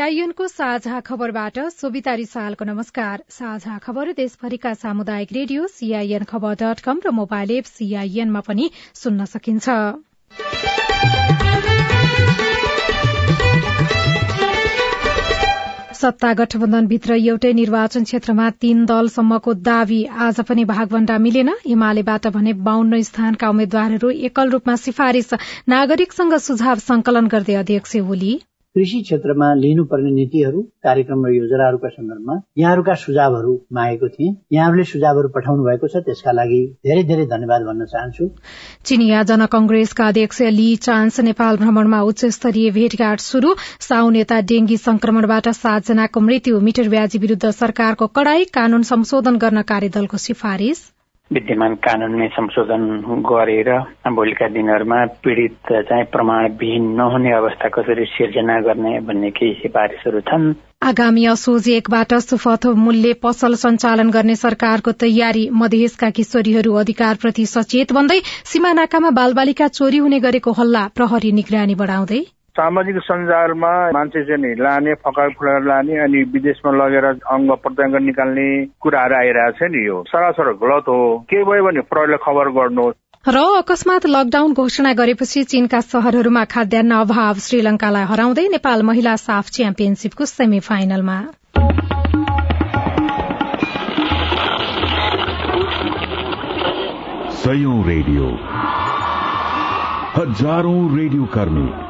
सीआईएनको साझा खबरबाट सोभिता रिसालको नमस्कार। साझा खबर देशभरिका सामुदायिक रेडियो सीआईएन खबर डट कम र मोबाइल एप सीआईएनमा पनि सुन्न सकिन्छ। सत्ता गठबन्धनभित्र एउटै निर्वाचन क्षेत्रमा तीन दलसम्मको दावी आज पनि भागभण्डा मिलेन। एमालेबाट भने बाहन्न स्थानका उम्मेद्वारहरू एकल रूपमा सिफारिश नागरिकसँग सुझाव संकलन गर्दै अध्यक्ष ओली। कृषि क्षेत्रमा लिनुपर्ने नीतिहरू कार्यक्रम र योजनाहरूका सन्दर्भमा यहाँहरूका सुझावहरू मागेको थिएँ। यहाँहरूले सुझावहरू पठाउनु भएको छ त्यसका लागि धेरै धेरै धन्यवाद भन्न चाहन्छु। चिनिया जनकंग्रेसका अध्यक्ष ली चान्स नेपाल भ्रमणमा उच्च स्तरीय भेटघाट शुरू साउन नेता डेंगी संक्रमणबाट सातजनाको मृत्यु। मिटर ब्याजी विरूद्ध सरकारको कड़ाई कानून संशोधन गर्न कार्यदलको सिफारिश विद्यमान कानूनमै संशोधन गरेर भोलिका दिनहरूमा पीड़ित चाहिँ प्रमाणविहीन नहुने अवस्था कसरी सिर्जना गर्ने भन्ने केही सिफारिसहरू छन्? आगामी असोज एकबाट सुफथ मूल्य पसल सञ्चालन गर्ने सरकारको तयारी मधेसका किशोरीहरू अधिकारप्रति सचेत बन्दै सीमा नाकामा बालबालिका चोरी हुने गरेको हल्ला प्रहरी निगरानी बढ़ाउँदै सामाजिक सञ्जालमा मान्छे चाहिँ लाने फकाइ फुलाएर लाने अनि विदेशमा लगेर अङ्ग प्रत्यङ्ग निकाल्ने कुराहरू आइरहेको छ नि यो। सरासर गलत हो। के भयो भने प्रहरीले खबर गर्नुहोस्। र अकस्मात लकडाउन घोषणा गरेपछि चीनका शहरहरूमा खाद्यान्न अभाव श्रीलंकालाई हराउँदै नेपाल महिला साफ च्याम्पियनशीपको सेमी फाइनलमा रेडियो। हजारौं रेडियो कर्मी।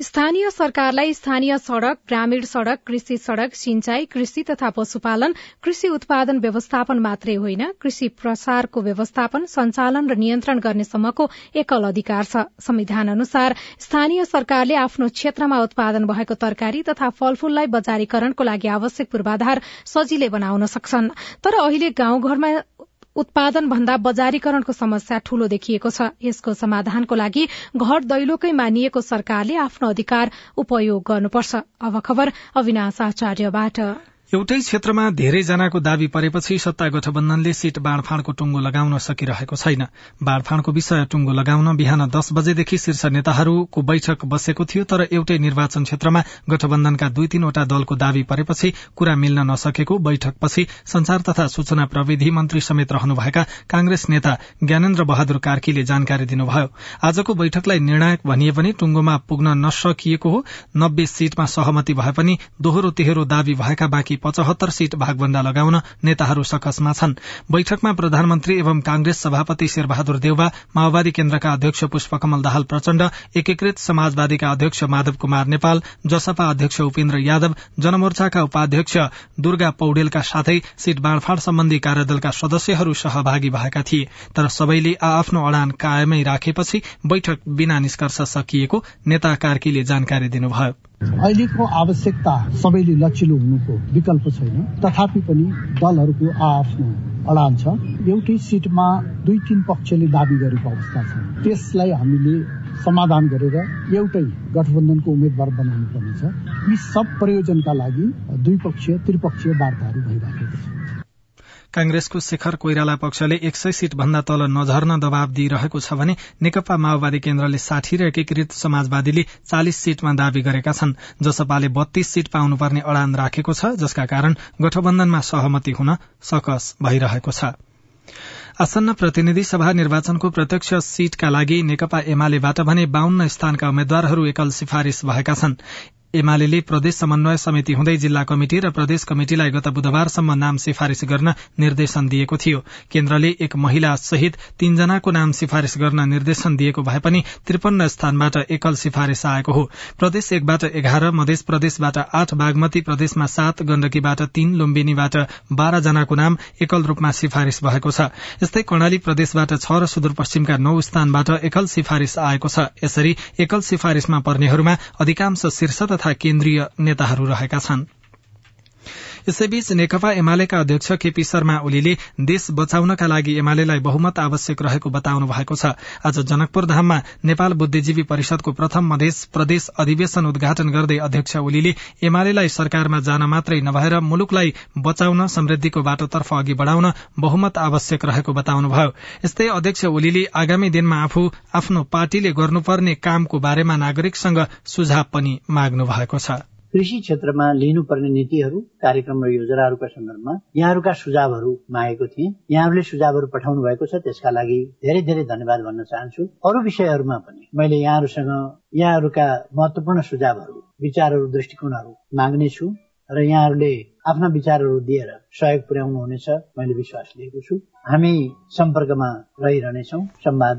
स्थानीय सरकारलाई स्थानीय सड़क ग्रामीण सड़क कृषि सड़क सिंचाई कृषि तथा पशुपालन कृषि उत्पादन व्यवस्थापन मात्रै होइन। कृषि प्रसारको व्यवस्थापन सञ्चालन र नियन्त्रण गर्नेसम्मको एकल अधिकार छ। संविधान अनुसार स्थानीय सरकारले आफ्नो क्षेत्रमा उत्पादन भएको तरकारी तथा फलफूललाई बजारीकरणको लागि आवश्यक पूर्वाधार सजिलै बनाउन सक्छन्। तर अहिले गाउँघरमा उत्पादन भन्दा बजारीकरणको समस्या ठूलो देखिएको छ। यसको समाधानको लागि घर दैलोकै मानिएको सरकारले आफ्नो अधिकार उपयोग गर्नुपर्छ। अब खबर अविनाश आचार्यबाट। एउटै क्षेत्रमा धेरैजनाको दावी परेपछि सत्ता गठबन्धनले सीट बाँडफाँडको टुंगो लगाउन सकिरहेको छैन। बाँडफाँडको विषय टुंगो लगाउन बिहान दस बजेदेखि शीर्ष नेताहरूको बैठक बसेको थियो तर एउटै निर्वाचन क्षेत्रमा गठबन्धनका दुई तीनवटा दलको दावी परेपछि कुरा मिल्न नसकेको बैठकपछि संचार तथा सूचना प्रविधि मन्त्री समेत रहनुभएका कांग्रेस नेता ज्ञानेन्द्र बहादुर कार्कीले जानकारी दिनुभयो। आजको बैठकलाई निर्णायक भनिए पनि टुंगोमा पुग्न नसकिएको हो। नब्बे सीटमा सहमति भए पनि दोहोरो तेह्रो दावी भएका बाँकी पचहत्तर सीट भागभण्डा लगाउन नेताहरू सकसमा छन्। बैठकमा प्रधानमन्त्री एवं कांग्रेस सभापति शेरबहादुर देउवा माओवादी केन्द्रका अध्यक्ष पुष्पकमल दाहाल प्रचण्ड एकीकृत समाजवादीका अध्यक्ष माधव कुमार नेपाल जसपा अध्यक्ष उपेन्द्र यादव जनमोर्चाका उपाध्यक्ष दुर्गा पौडेलका साथै सीट बाँडफाँड सम्बन्धी कार्यदलका सदस्यहरू सहभागी भएका थिए। तर सबैले आ आफ्नो अडान कायमै राखेपछि बैठक बिना निष्कर्ष सकिएको नेता कार्कीले जानकारी दिनुभयो। अहिलेको आवश्यकता सबैले लचिलो हुनुको विकल्प छैन। तथापि पनि दलहरूको आफ्नो अडान छ। एउटै सिटमा दुई तीन पक्षले दावी गरेको अवस्था छ। त्यसलाई हामीले समाधान गरेर एउटै गठबन्धनको उम्मेद्वार बनाउनु पर्नेछ यी सब प्रयोजनका लागि द्विपक्षीय त्रिपक्षीय वार्ताहरू भइराखेको छ। कांग्रेसको शेखर कोइराला पक्षले एक सय सीट भन्दा तल नझर्न दबाव दिइरहेको छ भने नेकपा माओवादी केन्द्रले साठी र एकीकृत समाजवादीले चालिस सीटमा दावी गरेका छन्। जसपाले बत्तीस सीट पाउनुपर्ने अडान राखेको छ जसका कारण गठबन्धनमा सहमति हुन सकस भइरहेको छ। आसन्न प्रतिनिधि सभा निर्वाचनको प्रत्यक्ष सीटका लागि नेकपा एमालेबाट भने बाहन्न स्थानका उम्मेद्वारहरू एकल सिफारिश भएका छन्। एमाले प्रदेश समन्वय समिति हुँदै जिल्ला कमिटि र प्रदेश कमिटिलाई गत बुधबारसम्म नाम सिफारिश गर्न निर्देशन दिएको थियो। केन्द्रले एक महिला सहित तीनजनाको नाम सिफारिश गर्न निर्देशन दिएको भए पनि त्रिपन्न स्थानबाट एकल सिफारिश आएको हो। प्रदेश एकबाट एघार मध्य प्रदेशबाट आठ बागमती प्रदेशमा सात गण्डकीबाट तीन लुम्बिनीबाट बाह्र जनाको नाम एकल रूपमा सिफारिश भएको छ। यस्तै कर्णाली प्रदेशबाट छ र सुदूरपश्चिमका नौ स्थानबाट एकल सिफारिश आएको छ। यसरी एकल सिफारिशमा पर्नेहरूमा अधिकांश शीर्ष तथा केन्द्रीय नेताहरू रहेका छनृ। यसैबीच नेकपा एमालेका अध्यक्ष केपी शर्मा ओलीले देश बचाउनका लागि एमालेलाई बहुमत आवश्यक रहेको बताउनु भएको छ। आज जनकपुर धाममा नेपाल बुद्धिजीवी परिषदको प्रथम मधेस प्रदेश अधिवेशन उद्घाटन गर्दै अध्यक्ष ओलीले एमालेलाई सरकारमा जान मात्रै नभएर मुलुकलाई बचाउन समृद्धिको बाटोतर्फ अघि बढ़ाउन बहुमत आवश्यक रहेको बताउनुभयो यस्तै अध्यक्ष ओलीले आगामी दिनमा आफू आफ्नो पार्टीले गर्नुपर्ने कामको बारेमा नागरिकसँग सुझाव पनि माग्नु भएको छ। कृषि क्षेत्रमा लिनुपर्ने नीतिहरू कार्यक्रम र योजनाहरूका सन्दर्भमा यहाँहरूका सुझावहरू मागेको थिएँ। यहाँहरूले सुझावहरू पठाउनु भएको छ त्यसका लागि धेरै धेरै धन्यवाद भन्न चाहन्छु। अरू विषयहरूमा पनि मैले यहाँहरूसँग यहाँहरूका महत्वपूर्ण सुझावहरू विचारहरू दृष्टिकोणहरू माग्नेछु र यहाँहरूले आफ्ना विचारहरू दिएर सहयोग पुर्याउनु हुनेछ मैले विश्वास लिएको छु। हामी सम्पर्कमा रहिरहनेछौ। संवाद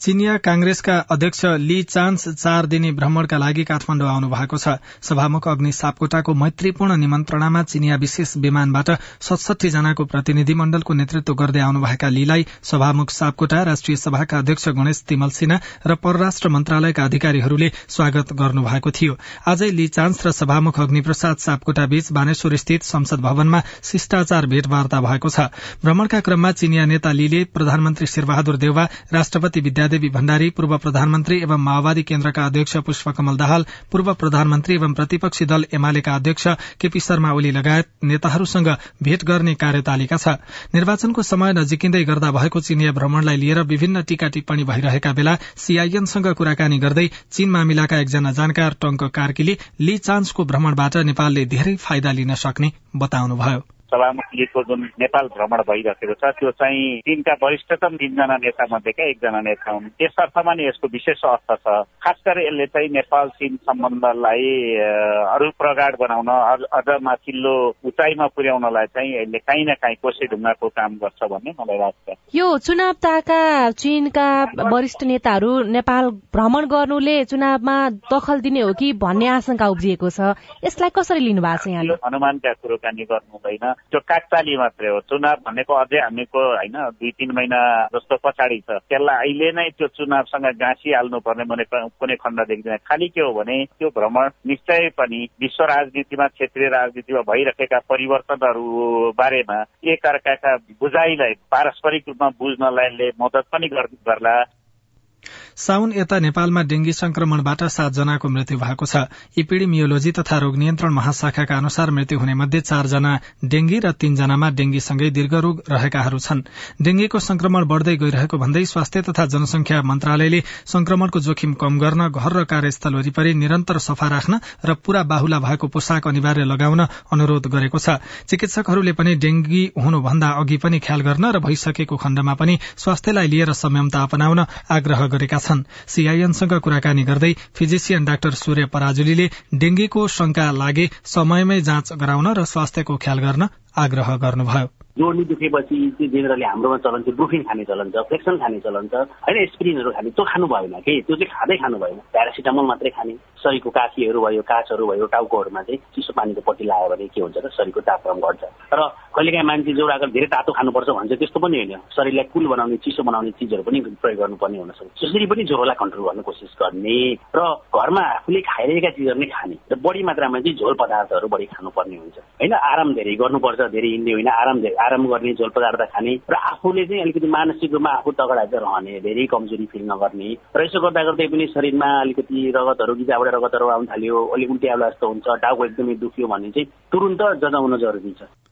चिनिया कांग्रेसका अध्यक्ष ली चान्स चार दिने भ्रमणका लागि काठमाण्डु आउनु भएको छ। सभामुख अग्नि सापकोटाको मैत्रीपूर्ण निमन्त्रणामा चिनिया विशेष विमानबाट सतसठी जनाको प्रतिनिधि मण्डलको नेतृत्व गर्दै आउनुभएका लीलाई सभामुख सापकोटा राष्ट्रिय सभाका अध्यक्ष गणेश तिमल सिन्हा र परराष्ट्र मन्त्रालयका अधिकारीहरूले स्वागत गर्नुभएको थियो। आजै ली चान्स र सभामुख अग्निप्रसाद सापकोटा बीच बानेश्वर स्थित संसद भवनमा शिष्टाचार भेटवार्ता भएको छ। भ्रमणका क्रममा चिनिया नेता लीले प्रधानमन्त्री शेरबहादुर देउवा राष्ट्रपति विद्यादेवी भण्डारी पूर्व प्रधानमन्त्री एवं माओवादी केन्द्रका अध्यक्ष पुष्पकमल दाहाल पूर्व प्रधानमन्त्री एवं प्रतिपक्षी दल एमालेका अध्यक्ष केपी शर्मा ओली लगायत नेताहरूसँग भेट गर्ने कार्यतालिका छ। निर्वाचनको समय नजिकिँदै गर्दा भएको चिनिया भ्रमणलाई लिएर विभिन्न टीका टिप्पणी भइरहेका बेला सीआईएनसँग कुराकानी गर्दै चीन मामिलाका एकजना जानकार टंक कार्कीले ली चान्सको भ्रमणबाट नेपालले धेरै फाइदा लिन सक्ने बताउनुभयो। सभामुखजीको जुन नेपाल भ्रमण भइरहेको छ त्यो चाहिँ तिनका वरिष्ठतम तिनजना नेता मध्येका एकजना नेता हुन्। त्यस अर्थमा नि यसको विशेष अर्थ छ। खास गरी यसले चाहिँ नेपाल चीन सम्बन्धलाई अरू प्रगाड बनाउन अझ माथिल्लो उचाइमा पुर्याउनलाई चाहिँ यसले काहीँ न काहीँ कोसे ढुङ्गाको काम गर्छ भन्ने मलाई लाग्छ। यो चुनाव ताका चीनका वरिष्ठ नेताहरू नेपाल भ्रमण गर्नुले चुनावमा दखल दिने हो कि भन्ने आशंका उब्जिएको छ? यसलाई कसरी लिनु भएको छ यहाँले अनुमानका कुरोकानी गर्नु हुँदैन। त्यो काकताली मात्रै हो। चुनाव भनेको अझै हामीको होइन दुई तिन महिना जस्तो पछाडि छ। त्यसलाई अहिले नै त्यो चुनावसँग गाँसिहाल्नु पर्ने मैले कुनै खण्ड देख्दैन। खालि के हो भने त्यो भ्रमण निश्चय पनि विश्व राजनीतिमा क्षेत्रीय राजनीतिमा भइरहेका परिवर्तनहरू बारेमा एक अर्काका बुझाइलाई पारस्परिक रूपमा बुझ्नलाई मद्दत पनि गर्ला। साउन यता नेपालमा डेंगी संक्रमणबाट सातजनाको मृत्यु भएको छ। इपिडिमियोलोजी तथा रोग नियन्त्रण महाशाखाका अनुसार मृत्यु हुने मध्ये चारजना डेंगी र तीनजनामा डेंगीसँगै दीर्घरोग रहेकाहरू छन्। डेंगीको संक्रमण बढ़दै गइरहेको भन्दै स्वास्थ्य तथा जनसंख्या मन्त्रालयले संक्रमणको जोखिम कम गर्न घर र कार्यस्थल वरिपरि निरन्तर सफा राख्न र पूरा बाहुला भएको पोसाक अनिवार्य लगाउन अनुरोध गरेको छ। चिकित्सकहरूले पनि डेंगी हुनुभन्दा अघि पनि ख्याल गर्न र भइसकेको खण्डमा पनि स्वास्थ्यलाई लिएर संयमता अपनाउन आग्रह गरेका छन्। सीआईएनसँग कुराकानी गर्दै फिजिसियन डाक्टर सूर्य पराजुलीले डेंगीको शंका लागे समयमै जाँच गराउन र स्वास्थ्यको ख्याल गर्न आग्रह गर्नुभयो। जोड्नी दुखेपछि चाहिँ जेनरली हाम्रोमा चलन छ ब्रुफिन खाने चलन छ फ्लेक्सन खाने चलन छ होइन एस्पिरिनहरू खाने त्यो खानु भएन कि? त्यो चाहिँ खाँदै खानु भएन। प्यारासिटामोल मात्रै खाने। शरीरको काखीहरू भयो काचहरू भयो टाउकोहरूमा चाहिँ चिसो पानीको पट्टी लगायो भने के हुन्छ र शरीरको तापक्रम घट्छ। र कहिलेकाहीँ मान्छे जो अगर धेरै तातो खानुपर्छ भन्छ त्यस्तो पनि होइन। शरीरलाई कुल बनाउने चिसो बनाउने चिजहरू पनि प्रयोग गर्नुपर्ने हुनसक्छ त्यसरी पनि ज्वरोलाई कन्ट्रोल गर्न कोसिस गर्ने र घरमा आफूले खाइरहेका चिजहरू नै खाने र बढी मात्रामा चाहिँ झोल पदार्थहरू बढी खानुपर्ने हुन्छ। होइन आराम धेरै गर्नुपर्छ धेरै हिँड्ने होइन आराम धेरै आराम गर्ने झोल पदार्थ खाने र आफूले चाहिँ अलिकति मानसिक रूपमा आफू तगडा चाहिँ रहने धेरै कमजोरी फिल नगर्ने र यसो गर्दा गर्दै पनि शरीरमा अलिकति रगतहरू गिजाबाट रगतहरू आउनु थाल्यो अलिक उल्टी आउला जस्तो हुन्छ टाउको एकदमै दुख्यो भने चाहिँ तुरन्त जनाउन जरुरी छ।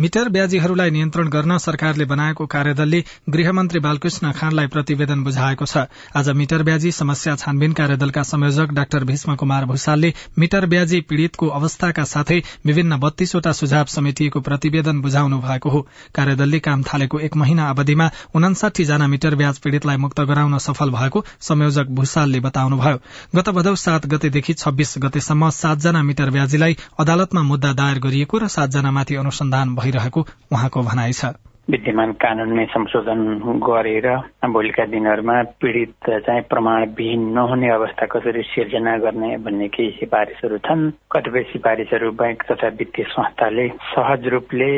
मिटर ब्याजीहरूलाई नियन्त्रण गर्न सरकारले बनाएको कार्यदलले गृहमन्त्री बालकृष्ण खाँडलाई प्रतिवेदन बुझाएको छ। आज मिटर ब्याजी समस्या छानबिन कार्यदलका संयोजक डाक्टर भीष्म कुमार भूषालले मिटर ब्याजी पीड़ितको अवस्थाका साथै विभिन्न बत्तीसवटा सुझाव समेटिएको प्रतिवेदन बुझाउनु भएको हो। कार्यदलले काम थालेको एक महिना अवधिमा उनासाठी जना मिटर ब्याज पीड़ितलाई मुक्त गराउन सफल भएको संयोजक भूषालले बताउनुभयो। गत भदौ सात गतेदेखि छब्बीस गतेसम्म सातजना मिटर ब्याजीलाई अदालतमा मुद्दा दायर गरिएको र सातजनामाथि अनुसन्धान भइरहेको उहाँको भनाइ छ। विद्यमान कानूनमै संशोधन गरेर भोलिका दिनहरूमा पीड़ित चाहिँ प्रमाणविहीन नहुने अवस्था कसरी सिर्जना गर्ने भन्ने केही सिफारिसहरू छन्। कतिपय सिफारिसहरू बैंक तथा वित्तीय संस्थाले सहज रूपले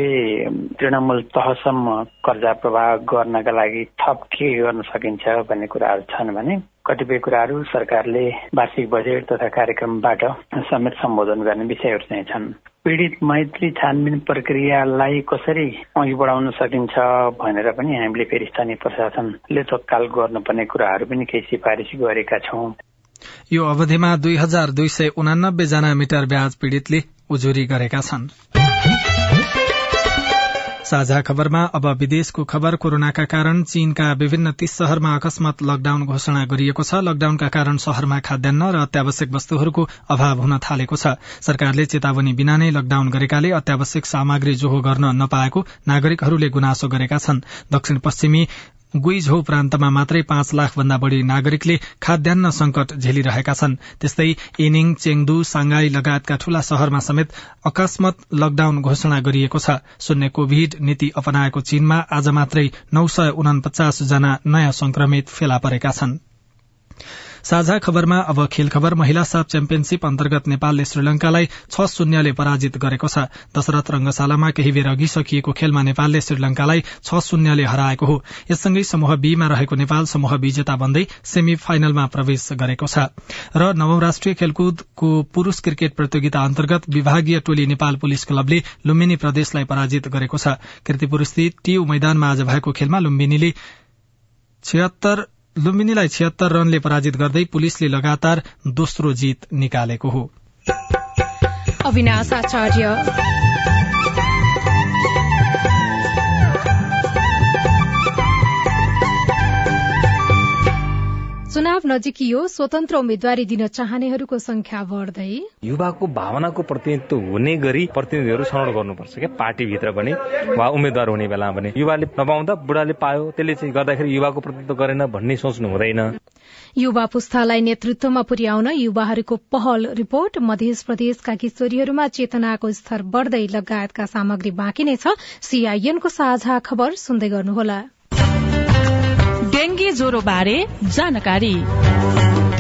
तृणमूल तहसम्म कर्जा प्रवाह गर्नका लागि थप के गर्न सकिन्छ भन्ने कुराहरू छन् भने कतिपय कुराहरू सरकारले वार्षिक बजेट तथा कार्यक्रमबाट समेत सम्बोधन गर्ने विषयहरू चाहिँ छन्। पीड़ित मैत्री छानबिन प्रक्रियालाई कसरी अघि बढाउन सकिन्छ भनेर पनि हामीले फेरि स्थानीय प्रशासनले तत्काल गर्नुपर्ने कुराहरू पनि केही सिफारिस गरेका छौं। यो अवधिमा दुई हजार दुई सय उनानब्बे जना मिटर ब्याज पीड़ितले उजुरी गरेका छनृ। साझा खबरमा अब विदेशको खबर कोरोनाका कारण चीनका विभिन्न तीस शहरमा अकस्मात लकडाउन घोषणा गरिएको छ। लकडाउनका कारण शहरमा खाद्यान्न र अत्यावश्यक वस्तुहरूको अभाव हुन थालेको छ। सरकारले चेतावनी बिना नै लकडाउन गरेकाले अत्यावश्यक सामग्री जोहो गर्न नपाएको नागरिकहरूले गुनासो गरेका छन्। दक्षिण पश्चिमी गुइझो प्रान्तमा मात्रै पाँच लाख भन्दा बढ़ी नागरिकले खाद्यान्न संकट झेलिरहेका छन्। त्यस्तै इनिङ चेङदु सांगाई लगायतका ठूला शहरमा समेत अकस्मात लकडाउन घोषणा गरिएको छ। शून्य कोविड नीति अपनाएको चीनमा आज मात्रै नौ सय उनापचास जना नयाँ संक्रमित फेला परेका छनृ। साझा खबरमा अब खेल खबर महिला साफ च्याम्पियनशीप अन्तर्गत नेपालले श्रीलंकालाई छ शून्यले पराजित गरेको छ। दशरथ रंगशालामा केही बेर अघि सकिएको खेलमा नेपालले श्रीलंकालाई छ शून्यले हराएको हो। यससँगै समूह बीमा रहेको नेपाल समूह विजेता बन्दै सेमी फाइनलमा प्रवेश गरेको छ। र नवौं राष्ट्रिय खेलकुदको पुरूष क्रिकेट प्रतियोगिता अन्तर्गत विभागीय टोली नेपाल पुलिस क्लबले लुम्बिनी प्रदेशलाई पराजित गरेको छ। किर्तिपुर स्थित टियु मैदानमा आज भएको खेलमा लुम्बिनीले छिहत्तर लुम्बिनीलाई छिहत्तर रनले पराजित गर्दै पुलिसले लगातार दोस्रो जीत निकालेको हो। चुनाव नजिकियो स्वतन्त्र उम्मेद्वारी दिन चाहनेहरूको संख्या बढ्दै। युवाको भावनाको प्रतिनिधित्व हुने गरी प्रतिनिधिहरू छनौट गर्नुपर्छ क्या? पार्टीभित्र पनि वा उम्मेद्वार हुने बेला पनि युवाले नपाउँदा बुढाले पायो त्यसले चाहिँ गर्दाखेरि युवाको प्रतिनिधित्व गरेन भन्ने सोच्नु हुँदैन। युवा पुस्तालाई नेतृत्वमा पुर्याउन युवाहरूको पहल रिपोर्ट। मध्य प्रदेशका किशोरीहरूमा चेतनाको स्तर बढ़दै लगायतका सामग्री बाँकी नै छ। सीआईएनको साझा खबर सुन्दै गर्नुहोला। डेंगी ज्वरो बारे जानकारी।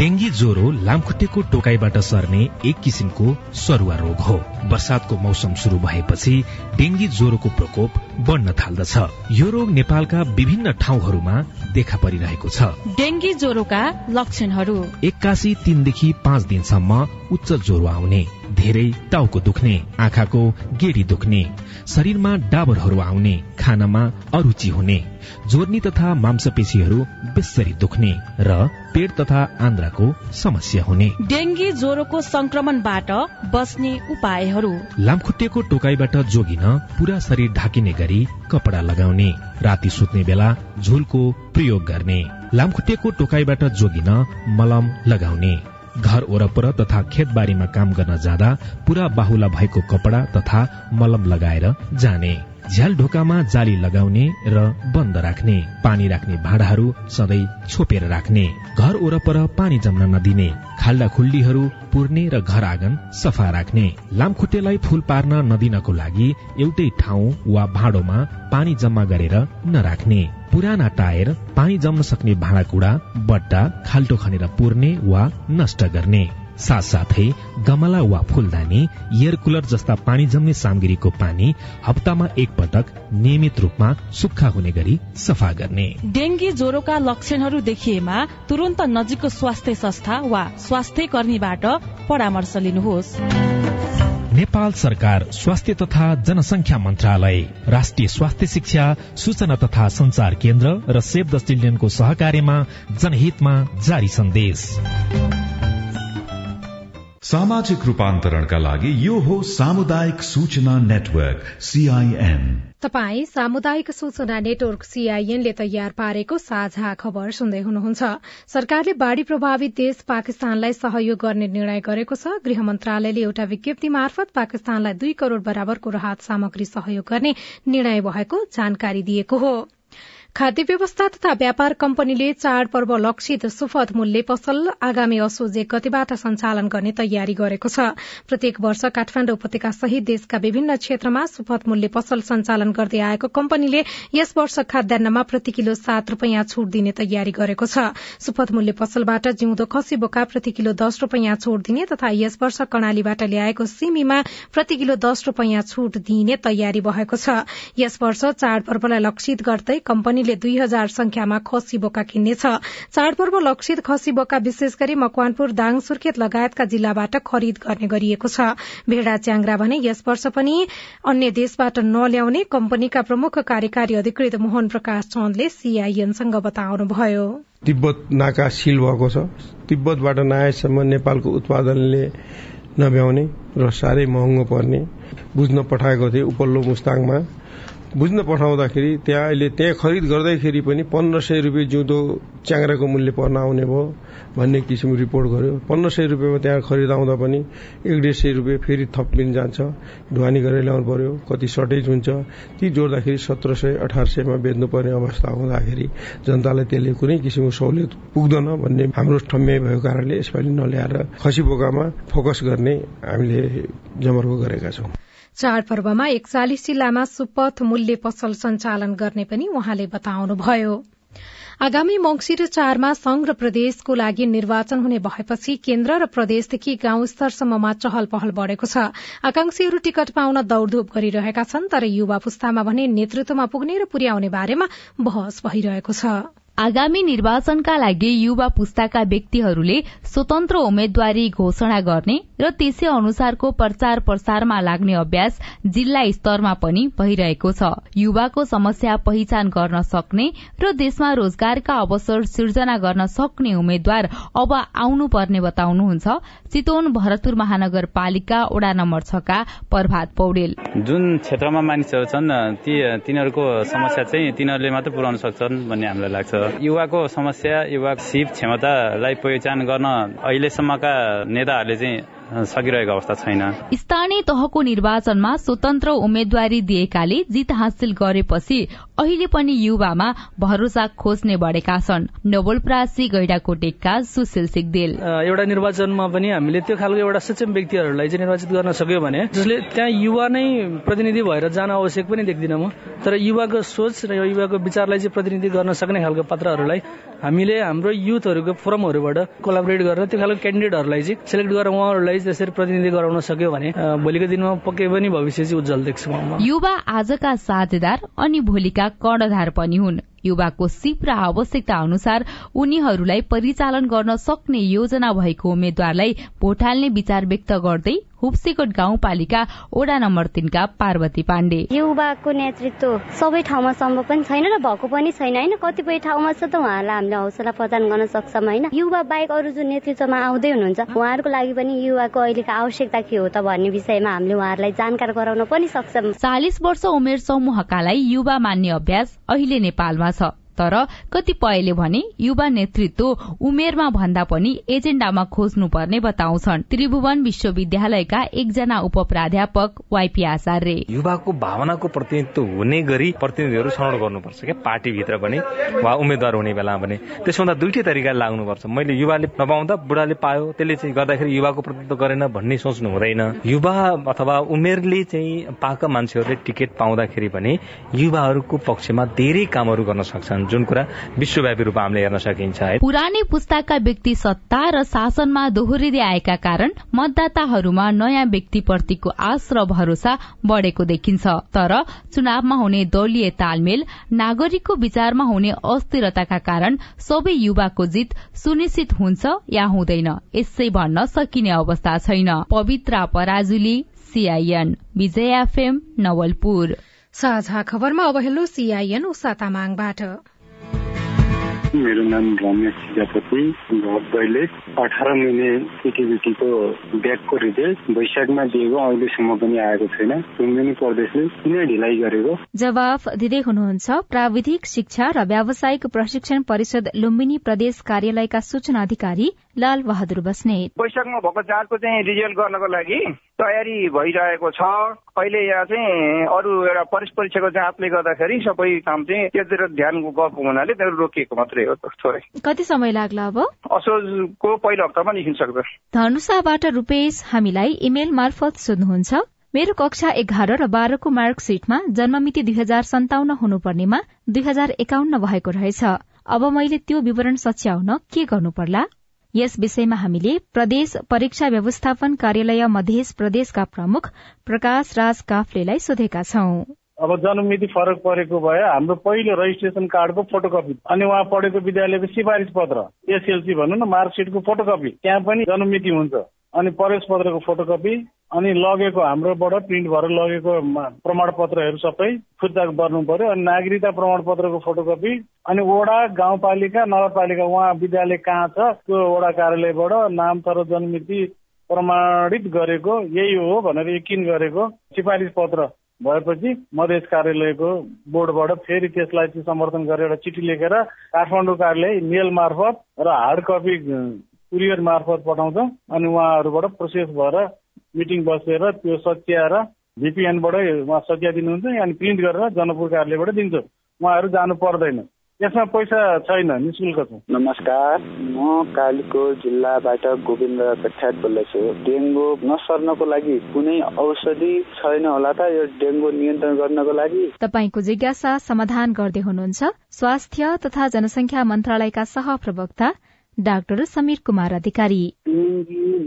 डेंगी ज्वरो लामखुट्टेको टोकाईबाट सर्ने एक किसिमको सरुवा रोग हो। वर्षातको मौसम शुरू भएपछि डेंगी ज्वरोको प्रकोप बढ़न थाल्दछ। यो रोग नेपालका विभिन्न ठाउँहरूमा देखा परिरहेको छ। डेंगी ज्वरोका लक्षणहरू। एक्कासी तीनदेखि पाँच दिनसम्म उच्च ज्वरो आउने धेरै टाउको दुख्ने आँखाको गेडी दुख्ने शरीरमा डाबरहरू आउने खानामा अरुचि हुने जोर्नी तथा मांसपेशीहरू बेसरी दुख्ने र पेट तथा आन्द्राको समस्या हुने। डेंगी ज्वरोको संक्रमणबाट बस्ने उपायहरू। लामखुट्टेको टोकाईबाट जोगिन पूरा शरीर ढाकिने गरी कपडा लगाउने राति सुत्ने बेला झुलको प्रयोग गर्ने लामखुट्टेको टोकाईबाट जोगिन मलम लगाउने घर वरपर तथा खेतबारीमा काम गर्न जाँदा पूरा बाहुला भएको कपडा तथा मलम लगाएर जाने। झ्याल ढोकामा जाली लगाउने र बन्द राख्ने पानी राख्ने भाँडाहरू सधैँ छोपेर राख्ने घर वरपर पानी जम्न नदिने खाल्डा खुल्डीहरू पुर्ने र घर आँगन सफा राख्ने लामखुट्टेलाई फूल पार्न नदिनको लागि एउटै ठाउँ वा भाँडोमा पानी जम्मा गरेर नराख्ने पुराना टायर पानी जम्न सक्ने भाँडाकुँडा बट्टा खाल्टो खनेर पुर्ने वा नष्ट गर्ने। साथसाथै गमला वा फूलदानी एयर कुलर जस्ता पानी जम्ने सामग्रीको पानी हप्तामा एक पटक नियमित रूपमा सुक्खा हुने गरी सफा गर्ने। डेंगी ज्वरोका लक्षणहरू देखिएमा तुरन्त नजिकको स्वास्थ्य संस्था वा स्वास्थ्य कर्मीबाट परामर्श लिनुहोस्। नेपाल सरकार स्वास्थ्य तथा जनसंख्या मन्त्रालय राष्ट्रिय स्वास्थ्य शिक्षा सूचना तथा संचार केन्द्र र सेभ द चिल्ड्रेनको सहकार्यमा जनहितमा जारी सन्देश। सामाजिक रूपान्तरणका लागि यो हो सामुदायिक सूचना नेटवर्क सीआईएन तपाई सामुदायिक सूचना नेटवर्क सीआईएनले तयार पारेको साझा खबर सुन्दै हुनुहुन्छ। सरकारले बाढ़ी प्रभावित देश पाकिस्तानलाई सहयोग गर्ने निर्णय गरेको छ। गृह मन्त्रालयले एउटा विज्ञप्ति मार्फत पाकिस्तानलाई दुई करोड़ बराबरको राहत सामग्री सहयोग गर्ने निर्णय भएको जानकारी दिएको हो। खाद्य व्यवस्था तथा व्यापार कम्पनीले चाडपर्व लक्षित सुपथ मूल्य पसल आगामी असोज गतिबाट सञ्चालन गर्ने तयारी गरेको छ। प्रत्येक वर्ष काठमाण्डु उपत्यका सहित देशका विभिन्न क्षेत्रमा सुपथ मूल्य पसल सञ्चालन गर्दै आएको कम्पनीले यस वर्ष खाद्यान्नमा प्रति किलो सात रूपियाँ छूट दिने तयारी गरेको छ। सुपथ मूल्य पसलबाट जिउँदो खसी बोका प्रति किलो दश रूपियाँ छूट दिने तथा यस वर्ष कर्णालीबाट ल्याएको सिमीमा प्रति किलो दश रूपियाँ छूट दिइने तयारी भएको छ। यस वर्ष चाडपर्वलाई लक्षित गर्दै कम्पनी कम्पनीले दुई हजार संख्यामा खसी बोका किन्नेछ। चाडपर्व लक्षित खसी बोका विशेष गरी मकवानपुर दाङ सुर्खेत लगायतका जिल्लाबाट खरिद गर्ने गरिएको छ। भेडा च्याङ्ग्रा भने यस वर्ष पनि अन्य देशबाट नल्याउने कम्पनीका प्रमुख कार्यकारी अधिकृत मोहन प्रकाश चन्दले सीआईएनसँग बताउनुभयो। तिब्बत नाका सिल भएको छ। तिब्बतबाट नआएसम्म नेपालको उत्पादनले नभ्याउने र साह्रै महँगो पर्ने बुझ्न पठाएको थिए उपल्लो मुस्ताङमा। बुझ्न पठाउँदाखेरि त्यहाँ अहिले त्यहाँ खरिद गर्दैखेरि पनि पन्ध्र सय रुपियाँ जिउँदो च्याङ्राको मूल्य पर्न आउने भयो भन्ने किसिम रिपोर्ट गर्यो। पन्ध्र सय रुपियाँमा त्यहाँ खरिद आउँदा पनि एक डेढ सय रुपियाँ फेरि थप लिन जान्छ ढुवानी गरेर ल्याउनु पर्यो कति सर्टेज हुन्छ। ती जोड्दाखेरि सत्र सय अठार सयमा बेच्नुपर्ने अवस्था हुँदाखेरि जनतालाई त्यसले कुनै किसिमको सहुलियत पुग्दैन भन्ने हाम्रो ठम्याइ भएको कारणले यसपालि नल्याएर खसी बोकामा फोकस गर्ने हामीले जमर्को गरेका छौं। चाडपर्वमा एकचालिस जिल्लामा सुपथ मूल्य पसल सञ्चालन गर्ने पनि उहाँले बताउनुभयो। आगामी मंगिर चारमा संघ र प्रदेशको लागि निर्वाचन हुने भएपछि केन्द्र र प्रदेशदेखि गाउँ स्तरसम्ममा चहल पहल बढ़ेको छ। आकांक्षीहरू टिकट पाउन दौड़धूप गरिरहेका छन् तर युवा पुस्तामा भने नेतृत्वमा पुग्ने र पुर्याउने बारेमा बहस भइरहेको छ। आगामी निर्वाचनका लागि युवा पुस्ताका व्यक्तिहरूले स्वतन्त्र उम्मेद्वारी घोषणा गर्ने र त्यसै अनुसारको प्रचार प्रसारमा लाग्ने अभ्यास जिल्ला स्तरमा पनि भइरहेको छ। युवाको समस्या पहिचान गर्न सक्ने र देशमा रोजगारका अवसर सिर्जना गर्न सक्ने उम्मेद्वार अब आउनु पर्ने बताउनुहुन्छ। चितवन भरतपुर महानगरपालिका वडा नम्बर छका प्रभात पौडेल। जुन क्षेत्रमा मानिसहरू छन् ती तिनीहरूको समस्या चाहिँ तिनीहरूले मात्रै पुर्याउन सक्छन् भन्ने हामीलाई लाग्छ। युवाको समस्या युवा सिप क्षमतालाई पहिचान गर्न अहिलेसम्मका नेताहरूले चाहिँ सकिरहेको अवस्था छैन। स्थानीय तहको निर्वाचनमा स्वतन्त्र उम्मेद्वारी दिएकाले जित हासिल गरेपछि अहिले पनि युवामा भरोसा खोज्ने बढेका छन्। नवलप्रासी गैडाकोटेका सुशील सिगदेल। एउटा निर्वाचनमा पनि हामीले त्यो खालको एउटा सक्षम व्यक्तिहरूलाई चाहिँ निर्वाचित गर्न सक्यो भने जसले त्यहाँ युवा नै प्रतिनिधि भएर जान आवश्यक पनि देख्दिनँ म। तर युवाको सोच र युवाको विचारलाई चाहिँ प्रतिनिधि गर्न सक्ने खालको पात्रहरूलाई हामीले हाम्रो युथहरूको फोरमहरूबाट कोलाबरेट गरेर त्यो खालको क्यान्डिडेटहरूलाई चाहिँ सेलेक्ट गरेर उहाँहरूलाई त्यसरी प्रतिनिधि गराउन सक्यो भने भोलिको दिनमा पक्कै पनि भविष्य चाहिँ उज्जवल देख्छु युवा आजका साझेदार अनि भोलिका कर्णधार पनि हुन्। युवाको सिप र आवश्यकता अनुसार उनीहरूलाई परिचालन गर्न सक्ने योजना भएको उम्मेद्वारलाई भोट हाल्ने विचार व्यक्त गर्दै हुप्सेकोट गाउँपालिका ओडा नम्बर तीनका पार्वती पाण्डे। युवाको नेतृत्व सबै ठाउँमा सम्भव पनि छैन र भएको पनि छैन। होइन कतिपय ठाउँमा छ त उहाँहरूलाई हामीले हौसला प्रदान गर्न सक्छौँ होइन? युवा बाहेक अरू जुन नेतृत्वमा आउँदै हुनुहुन्छ उहाँहरूको लागि पनि युवाको अहिलेको आवश्यकता के हो त भन्ने विषयमा हामीले उहाँहरूलाई जानकार गराउन पनि सक्छौँ। चालिस वर्ष उमेर समूहकालाई युवा मान्ने अभ्यास अहिले नेपालमा छ तर कतिपयले भने युवा नेतृत्व उमेरमा भन्दा पनि एजेण्डामा खोज्नुपर्ने बताउँछन्। त्रिभुवन विश्वविद्यालयका एकजना उप प्राध्यापक वाइपी आचार्य। युवाको भावनाको प्रतिनिधित्व हुने गरी प्रतिनिधिहरू छनौट गर्नुपर्छ क्या पार्टीभित्र पनि वा उम्मेद्वार हुने बेलामा पनि त्यसभन्दा दुइटै तरिकाले लाग्नुपर्छ। मैले युवाले नपाउँदा बुढाले पायो त्यसले चाहिँ गर्दाखेरि युवाको प्रतिनिधित्व गरेन भन्ने सोच्नु हुँदैन। युवा अथवा उमेरले चाहिँ पाएका मान्छेहरूले टिकट पाउँदाखेरि पनि युवाहरूको पक्षमा धेरै कामहरू गर्न सक्छन्। जुन कुरा विश्वव्यापी रूपमा हामीले हेर्न सकिन्छ है। पुरानै पुस्ताका व्यक्ति सत्ता र शासनमा दोहोरिँदै आएका कारण मतदाताहरूमा नयाँ व्यक्तिप्रतिको आश र भरोसा बढ़ेको देखिन्छ। तर चुनावमा हुने दलीय तालमेल नागरिकको विचारमा हुने अस्थिरताका कारण सबै युवाको जित सुनिश्चित हुन्छ या हुँदैन यसै भन्न सकिने अवस्था छैन। Pavitra Parajuli CIN Vijay FM Nawalpur. साझा खबरमा अब हेलो सीआईएन उषा तामाङबाट। मेरो नाम रमेश प्रजापति अहिले अठार महिने इटिबिटीको ब्यागको रिजल्ट वैशाखमा दिएको अहिलेसम्म पनि आएको छैन। लुम्बिनी प्रदेशले किन ढिलाइ गरेको? जवाफ दिँदै हुनुहुन्छ प्राविधिक शिक्षा र व्यावसायिक प्रशिक्षण परिषद लुम्बिनी प्रदेश कार्यालयका सूचना अधिकारी लाल बहादुर बस्नेत। वैशाखमा भएको जाँचको चाहिँ रिजल्ट गर्नको लागि तयारी भइरहेको छ। अहिले यहाँ चाहिँ अरू एउटा परिस परीक्षाको जाँचले गर्दाखेरि सबै काम चाहिँ त्यतिर ध्यान गएको हुनाले त्यो रोकिएको मात्रै हो थोरै कति समय लाग्ला अब? असोजको पहिलो हप्तामा निस्किन सक्छ धनुषाबाट रूपेश हामीलाई इमेल मार्फत सोध्नुहुन्छ। मेरो कक्षा एघार र बाह्रको मार्कशीटमा जन्ममिति दुई हजार सन्ताउन्न हुनुपर्नेमा दुई हजार एकाउन्न भएको रहेछ। अब मैले त्यो विवरण सच्याउन के गर्नु पर्ला यस विषयमा हामीले प्रदेश परीक्षा व्यवस्थापन कार्यालय मध्य प्रदेशका प्रमुख प्रकाश राज काफ्लेलाई सोधेका छौं। अब जन्ममिति फरक परेको भए हाम्रो पहिलो रजिस्ट्रेसन कार्डको फोटोकपी अनि उहाँ पढेको विद्यालयको सिफारिस पत्र एसएलसी भनौँ न मार्कसिटको फोटोकपी त्यहाँ पनि जन्ममिति हुन्छ। अनि प्रवेश पत्रको फोटोकपी अनि लगेको हाम्रोबाट प्रिन्ट भएर लगेको प्रमाणपत्रहरू सबै फिर्ता गर्नु पर्यो। अनि नागरिकता प्रमाणपत्रको फोटोकपी। अनि वडा गाउँपालिका नगरपालिका उहाँ विद्यालय कहाँ छ त्यो वडा कार्यालयबाट नाम तर जन्मिति प्रमाणित गरेको यही हो भनेर यकिन गरेको सिफारिस पत्र भएपछि मधेस कार्यालयको बोर्डबाट फेरि त्यसलाई चाहिँ समर्थन गरेर चिठी लेखेर काठमाडौँ कार्यालय मेल मार्फत र हार्ड कपी कुरियर मार्फत पठाउँछ। अनि उहाँहरूबाट प्रोसेस भएर मिटिङ बसेर त्यो सच्याएर भिपिएनबाटै उहाँ सच्या दिनुहुन्छ अनि प्रिन्ट गरेर जनकपुर कार्यालयबाट दिन्छ। उहाँहरू जानु पर्दैन। यसमा पैसा छैन निशुल्क छ। नमस्कार म कालीको जिल्लाबाट गोविन्द प्रख्यात बोल्दैछु। डेङ्गु नसर्नको लागि कुनै औषधि छैन होला त यो डेङ्गु नियन्त्रण गर्नको लागि। तपाईँको जिज्ञासा समाधान गर्दै हुनुहुन्छ। स्वास्थ्य तथा जनसंख्या मन्त्रालयका सह प्रवक्ता डाक्टर समीर कुमार अधिकारी।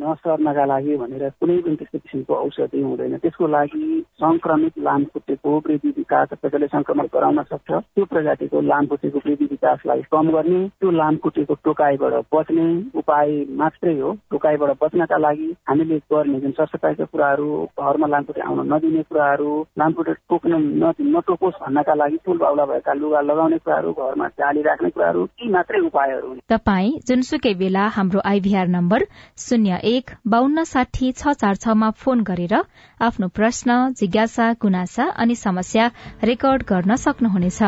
नसर्नका लागि भनेर कुनै पनि त्यस्तो किसिमको औषधि हुँदैन। त्यसको लागि संक्रमित लामखुट्टेको वृद्धि विकास कसैले संक्रमण गराउन सक्छ। त्यो प्रजातिको लामखुट्टेको वृद्धि विकासलाई कम गर्ने त्यो लामखुट्टेको टोकाइबाट बच्ने उपाय मात्रै हो। टोकाइबाट बच्नका लागि हामीले गर्ने जुन सरसफाइका कुराहरू घरमा लामखुट्टे आउन नदिने कुराहरू लामखुट्टे टोक्न नटोकोस् भन्नका लागि फुल बाउला भएका लुगा लगाउने कुराहरू घरमा जाली राख्ने कुराहरू ती मात्रै उपायहरू हुन्। तपाईँ जुनसुकै बेला हाम्रो आइभीआर नम्बर शून्य एक बान्न साठी छ चार छमा फोन गरेर आफ्नो प्रश्न जिज्ञासा गुनासा अनि समस्या रेकर्ड गर्न सक्नुहुनेछ।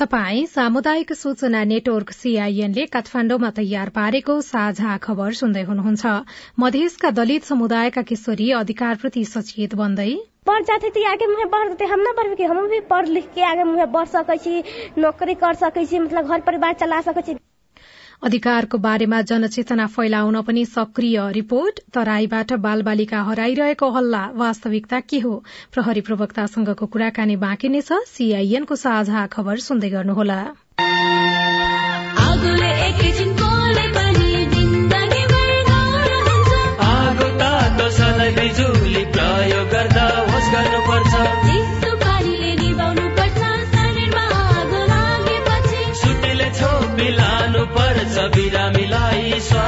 तपाई सामुदायिक सूचना नेटवर्क सीआईएनले काठमाण्डुमा तयार पारेको साझा खबर सुन्दै हुनुहुन्छ। मधेसका दलित समुदायका किशोरी अधिकारप्रति सचेत बन्दै। पढ़ जाते थे आगे मुझे बढ़ते हम ना बढ़ के हम भी पढ़ लिख के आगे मुझे बढ़ सकै नौकरी कर सकै मतलब घर परिवार चला सकै अधिकारको बारेमा जनचेतना फैलाउन पनि सक्रिय रिपोर्ट तराईबाट बालबालिका हराइरहेको हल्ला वास्तविकता के हो? प्रहरी प्रवक्तासँगको कुराकानी बाँकी नै छ। सीआईएनको साझा खबर सुन्दै गर्नुहोला।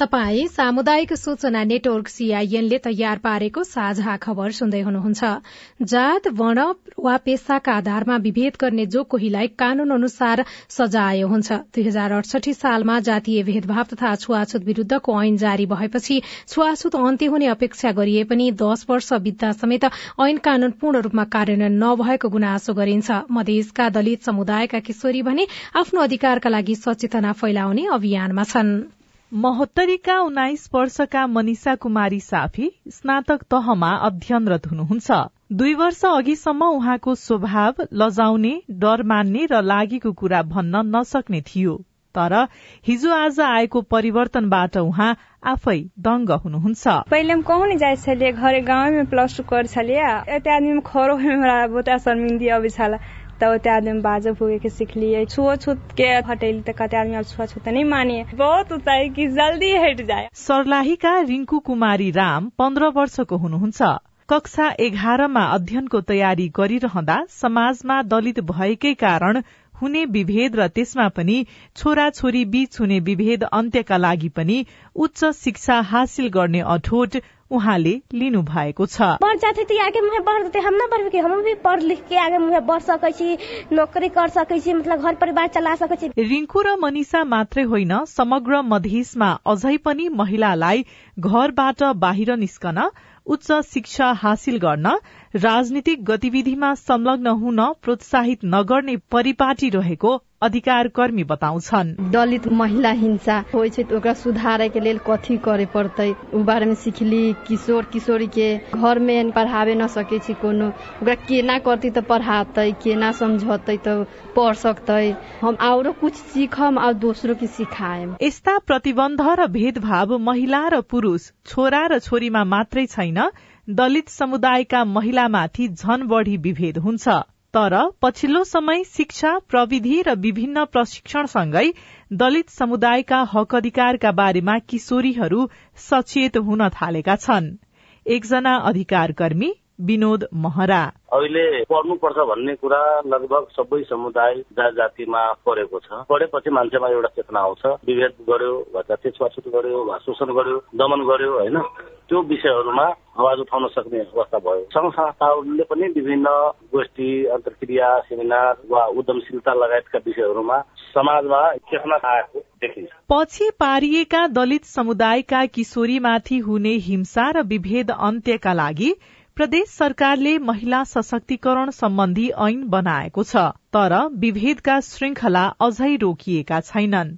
तपाई सामुदायिक सूचना नेटवर्क सीआईएनले तयार पारेको साझा खबर सुन्दै हुनुहुन्छ। जात वर्ण वा पेसाका आधारमा विभेद गर्ने जो कोहीलाई कानून अनुसार सजाय हुन्छ। दुई हजार अडसठी सालमा जातीय भेदभाव तथा छुवाछुत विरूद्धको ऐन जारी भएपछि छुवाछुत अन्त्य हुने अपेक्षा गरिए पनि दश वर्ष बित्दा समेत ऐन कानून पूर्ण रूपमा कार्यान्वयन नभएको गुनासो गरिन्छ। मधेसका दलित समुदायका किशोरी भने आफ्नो अधिकारका लागि सचेतना फैलाउने अभियानमा छन्। महोत्तरीका उन्नाइस वर्षका मनिषा कुमारी साफी स्नातक तहमा अध्ययनरत हुनुहुन्छ। दुई वर्ष अघिसम्म उहाँको स्वभाव लजाउने डर मान्ने र लागेको कुरा भन्न नसक्ने थियो। तर हिजो आज आएको परिवर्तनबाट उहाँ आफै दंग हुनुहुन्छ। पहिले कहूँ जाए छलिए घरे गाँव में प्लस टू कर खरो हमरा बहुत शर्मिंदी छला तो त्या आदमी बाजो फूके के सीख लिए छुआछूत के हटेली तो कहते आदमी अब छुआछूत नहीं मानिए। बहुत होता है कि जल्दी हट जाए। सर्लाहीका रिङ्कु कुमारी राम पन्ध्र वर्षको हुनुहुन्छ। कक्षा एघारमा अध्ययनको तयारी गरिरहँदा समाजमा दलित भएकै कारण हुने विभेद र त्यसमा पनि छोरा छोरी बीच हुने विभेद अन्त्यका लागि पनि उच्च शिक्षा हासिल गर्ने अठोट उहाँले लिनु भएको छ। बढ़ जाते तो आगे मुहे बढ़ देते हम ना बढ़ के हम भी पढ़ लिख के आगे मुहे बढ़ सकै छी नौकरी कर सकै छी मतलब घर परिवार चला सकै छी। रिङ्कु र मनिषा मात्रै होइन समग्र मधेसमा अझै पनि महिलालाई घरबाट बाहिर निस्कन उच्च शिक्षा हासिल गर्न राजनीतिक गतिविधिमा संलग्न हुन प्रोत्साहित नगर्ने परिपाटी रहेको अधिकार कर्मी बताउँछन्। दलित महिला हिंसा होइ छै ओकरा सुधारे के लेल कथी करे पड़तै? उ बारे में सिखली किशोर किशोरी के घर में पढ़ावे न सकै छी कोनो। ओकरा केना करती तऽ पढ़ातै केना समझतै तऽ पढ़ सकतै? हम औरो कुछ सीखम और दोसरो के सिखाएम यस्ता प्रतिबन्ध र भेदभाव महिला र पुरूष छोरा र छोरीमा मात्रै छैन। दलित समुदायका महिलामाथि झन बढ़ी विभेद हुन्छ। तर पछिल्लो समय शिक्षा प्रविधि र विभिन्न प्रशिक्षणसँगै दलित समुदायका हक अधिकारका बारेमा किशोरीहरू सचेत हुन थालेका छन्। एकजना अधिकार कर्मी विनोद महरा। अहिले पढ्नुपर्छ भन्ने कुरा लगभग सबै समुदाय जात जातिमा परेको छ। पढेपछि मान्छेमा एउटा चेतना आउँछ। विभेद गर्यो छुवाछुत गर्यो वा शोषण गर्यो दमन गर्यो होइन? त्यो विषयहरूमा आवाज उठाउन सक्ने अवस्था भयो। संघ संस्थाहरूले पनि विभिन्न गोष्ठी अन्तर्क्रिया सेमिनार वा उद्यमशीलता लगायतका विषयहरूमा समाजमा चेतना आएको देखिन्छ। पछि पारिएका दलित समुदायका किशोरीमाथि हुने हिंसा र विभेद अन्त्यका लागि प्रदेश सरकारले महिला सशक्तिकरण सम्बन्धी ऐन बनाएको छ तर विभेदका श्रृंखला अझै रोकिएका छैनन्।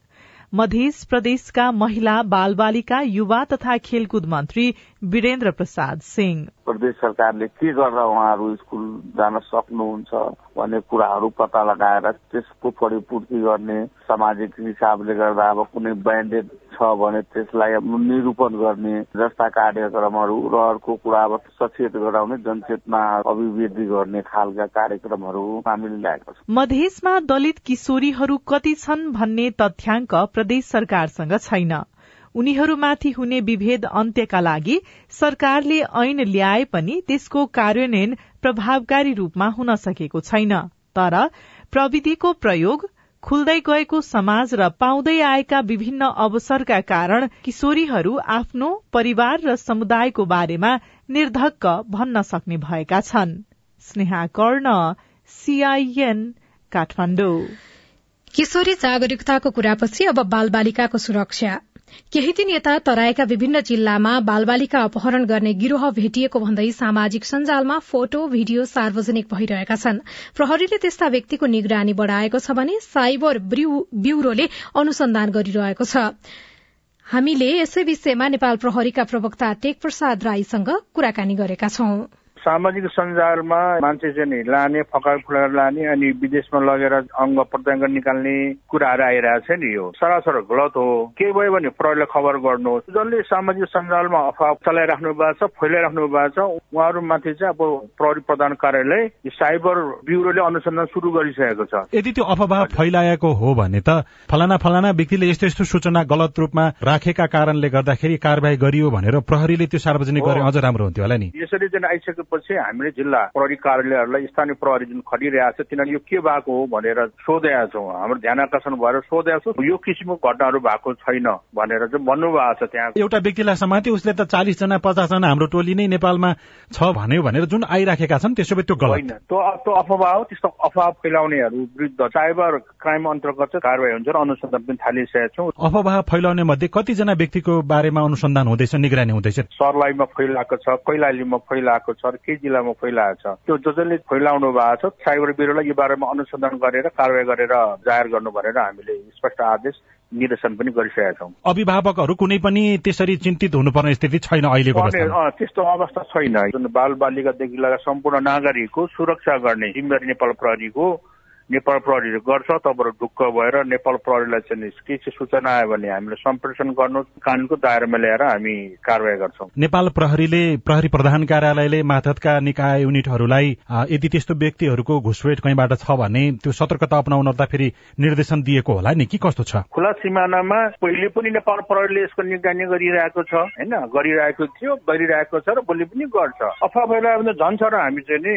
मध्य प्रदेशका महिला बाल बालिका युवा तथा खेलकुद मन्त्री वीरेन्द्र प्रसाद सिंह। प्रदेश सरकारले के गरेर उहाँहरू स्कुल जान सक्नुहुन्छ भन्ने कुराहरू पत्ता लगाएर त्यसको परिपूर्ति गर्ने सामाजिक हिसाबले गर्दा अब कुनै ब्यान्डेड छ भने त्यसलाई निरूपण गर्ने जस्ता कार्यक्रमहरू र अर्को कुरा अब सचेत गराउने जनचेतना अभिवृद्धि गर्ने खालका कार्यक्रमहरू हामीले ल्याएको छ। मधेसमा दलित किशोरीहरू कति छन् भन्ने तथ्याङ्क प्रदेश सरकारसँग छैन। उनीहरूमाथि हुने विभेद अन्त्यका लागि सरकारले ऐन ल्याए पनि त्यसको कार्यान्वयन प्रभावकारी रूपमा हुन सकेको छैन। तर प्रविधिको प्रयोग खुल्दै गएको समाज र पाउँदै आएका विभिन्न अवसरका कारण किशोरीहरू आफ्नो परिवार र समुदायको बारेमा निर्धक्क भन्न सक्ने भएका छन्। स्नेहा कर्ण सीआईएन काठमाडौँ। किशोरी जागरूकताको कुरापछि अब बाल बालिकाको सुरक्षा। केही दिन यता तराईका विभिन्न जिल्लामा बालबालिका अपहरण गर्ने गिरोह भेटिएको भन्दै सामाजिक सञ्जालमा फोटो भिडियो सार्वजनिक भइरहेका छन्। प्रहरीले त्यस्ता व्यक्तिको निगरानी बढ़ाएको छ भने साइबर ब्यूरोले अनुसन्धान गरिरहेको छ। हामीले यसै विषयमा नेपाल प्रहरीका प्रवक्ता टेक प्रसाद राईसँग कुराकानी गरेका छौं। सामाजिक सञ्जालमा मान्छे चाहिँ लाने फकाएर फुलाएर लाने अनि विदेशमा लगेर अङ्ग प्रत्यङ्ग निकाल्ने कुराहरू आइरहेको छ नि यो। सरासर गलत हो। के भयो भने प्रहरीलाई खबर गर्नुहोस्। जसले सामाजिक सञ्जालमा अफवा चलाइराख्नु भएको छ फैलाइराख्नु भएको छ उहाँहरूमाथि चाहिँ अब प्रहरी प्रधान कार्यालय साइबर ब्युरोले अनुसन्धान सुरु गरिसकेको छ। यदि त्यो अफवाह फैलाएको हो भने त फलाना फलाना व्यक्तिले यस्तो यस्तो सूचना गलत रूपमा राखेका कारणले गर्दाखेरि कारवाही गरियो भनेर प्रहरीले त्यो सार्वजनिक गरे अझ राम्रो हुन्थ्यो होला नि। यसरी चाहिँ आइसकेपछि त्यसपछि हामीले जिल्ला प्रहरी कार्यालयहरूलाई स्थानीय प्रहरी जुन खटिरहेको छ तिनीहरू यो के भएको हो भनेर सोधेका छौँ। हाम्रो ध्यान आकर्षण भएर सोधेका छौँ। यो किसिमको घटनाहरू भएको छैन भनेर चाहिँ भन्नुभएको छ त्यहाँ। एउटा व्यक्तिलाई समाति उसले त चालिसजना पचासजना हाम्रो टोली नै नेपालमा छ भन्यो भनेर जुन आइराखेका छन् त्यसो भए त्यो गलत। त्यो त्यो अफवाह हो त्यस्तो अफवाह फैलाउनेहरू विरुद्ध साइबर क्राइम अन्तर्गत चाहिँ कारवाही हुन्छ र अनुसन्धान पनि थालिसकेका छौँ। अफवाह फैलाउने मध्ये कतिजना व्यक्तिको बारेमा अनुसन्धान हुँदैछ निगरानी हुँदैछ? सर्लाहीमा फैलाएको छ कैलालीमा फैलाएको छ केही जिल्लामा फैलाएको छ। त्यो जो जसले फैलाउनु भएको छ साइबर ब्युरोलाई यो बारेमा अनुसन्धान गरेर कारवाही गरेर जाहेर गर्नु भनेर हामीले स्पष्ट आदेश निर्देशन पनि गरिसकेका छौँ। अभिभावकहरू कुनै पनि त्यसरी चिन्तित हुनुपर्ने स्थिति छैन अहिलेको त्यस्तो अवस्था छैन। जुन बाल बालिकादेखि लगाएर सम्पूर्ण नागरिकको सुरक्षा गर्ने जिम्मेवारी नेपाल प्रहरीको नेपाल प्रहरीले गर्छ तबबाट ढुक्क भएर नेपाल प्रहरीलाई चाहिँ के चाहिँ सूचना आयो भने हामीले सम्प्रेषण गर्नु कानूनको दायरामा ल्याएर हामी कारवाही गर्छौँ। नेपाल प्रहरीले प्रहरी प्रधान कार्यालयले माथतका निकाय युनिटहरूलाई यदि त्यस्तो व्यक्तिहरूको घुसपेट कहीँबाट छ भने त्यो सतर्कता अप्नाउन फेरि निर्देशन दिएको होला नि? के कस्तो छ? खुला सिमानामा पहिले पनि नेपाल प्रहरीले यसको निगरानी गरिरहेको छ होइन? गरिरहेको थियो गरिरहेको छ र भोलि पनि गर्छ। अफवा भइरहेको भने झन् छ र हामी चाहिँ नि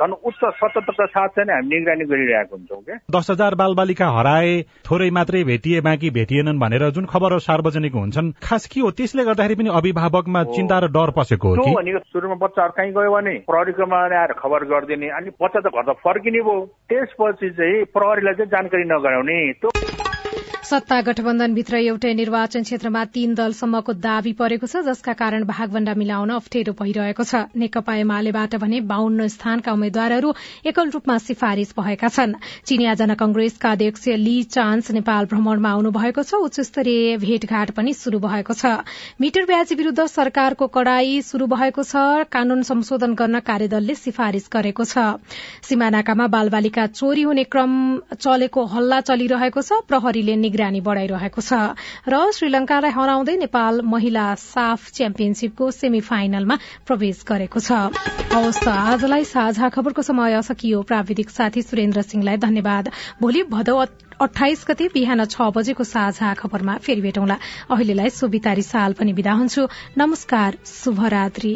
झन् उच्च सतर्कता साथ चाहिँ हामी निगरानी गरिरहेको हुन्छौँ क्या दस हजार बालबालिका हराए थोरै मात्रै भेटिए बाँकी भेटिएनन् भनेर जुन खबरहरू सार्वजनिक हुन्छन् खास के हो? त्यसले गर्दाखेरि पनि अभिभावकमा चिन्ता र डर पसेको हो भनेको सुरुमा बच्चाहरू कहीँ गयो भने प्रहरीकोमा आएर खबर गरिदिने अनि बच्चा त घर त फर्किने भयो। त्यसपछि चाहिँ प्रहरीलाई चाहिँ जानकारी नगराउने। सत्ता गठबन्धनभित्र एउटै निर्वाचन क्षेत्रमा तीन दलसम्मको दावी परेको छ जसका कारण भागभण्डा मिलाउन अप्ठ्यारो भइरहेको छ। नेकपा एमालेबाट भने बाहन्न स्थानका उम्मेद्वारहरू एकल रूपमा सिफारिश भएका छन्। चिनिया जनकंग्रेसका अध्यक्ष ली चान्स नेपाल भ्रमणमा आउनु भएको छ। उच्च स्तरीय भेटघाट पनि शुरू भएको छ। मिटर ब्याज विरूद्ध सरकारको कड़ाई शुरू भएको छ। कानून संशोधन गर्न कार्यदलले सिफारिश गरेको छ। सिमानाकामा बालबालिका चोरी हुने क्रम चलेको हल्ला चलिरहेको छ। प्रहरीले निगरानी बढ़ाइरहेको छ। र श्रीलंकालाई हराउँदै नेपाल महिला साफ च्याम्पियनशीपको सेमी फाइनलमा प्रवेश गरेको छ। आजलाई साझा खबरको समय सकियो। प्राविधिक साथी सुरेन्द्र सिंहलाई धन्यवाद। भोलि भदौ अठाइस गते बिहान छ बजेको साझा खबरमा फेरि भेटौँला। अहिलेलाई सोभितारी साल पनि विदा हुन्छु। नमस्कार शुभरात्री।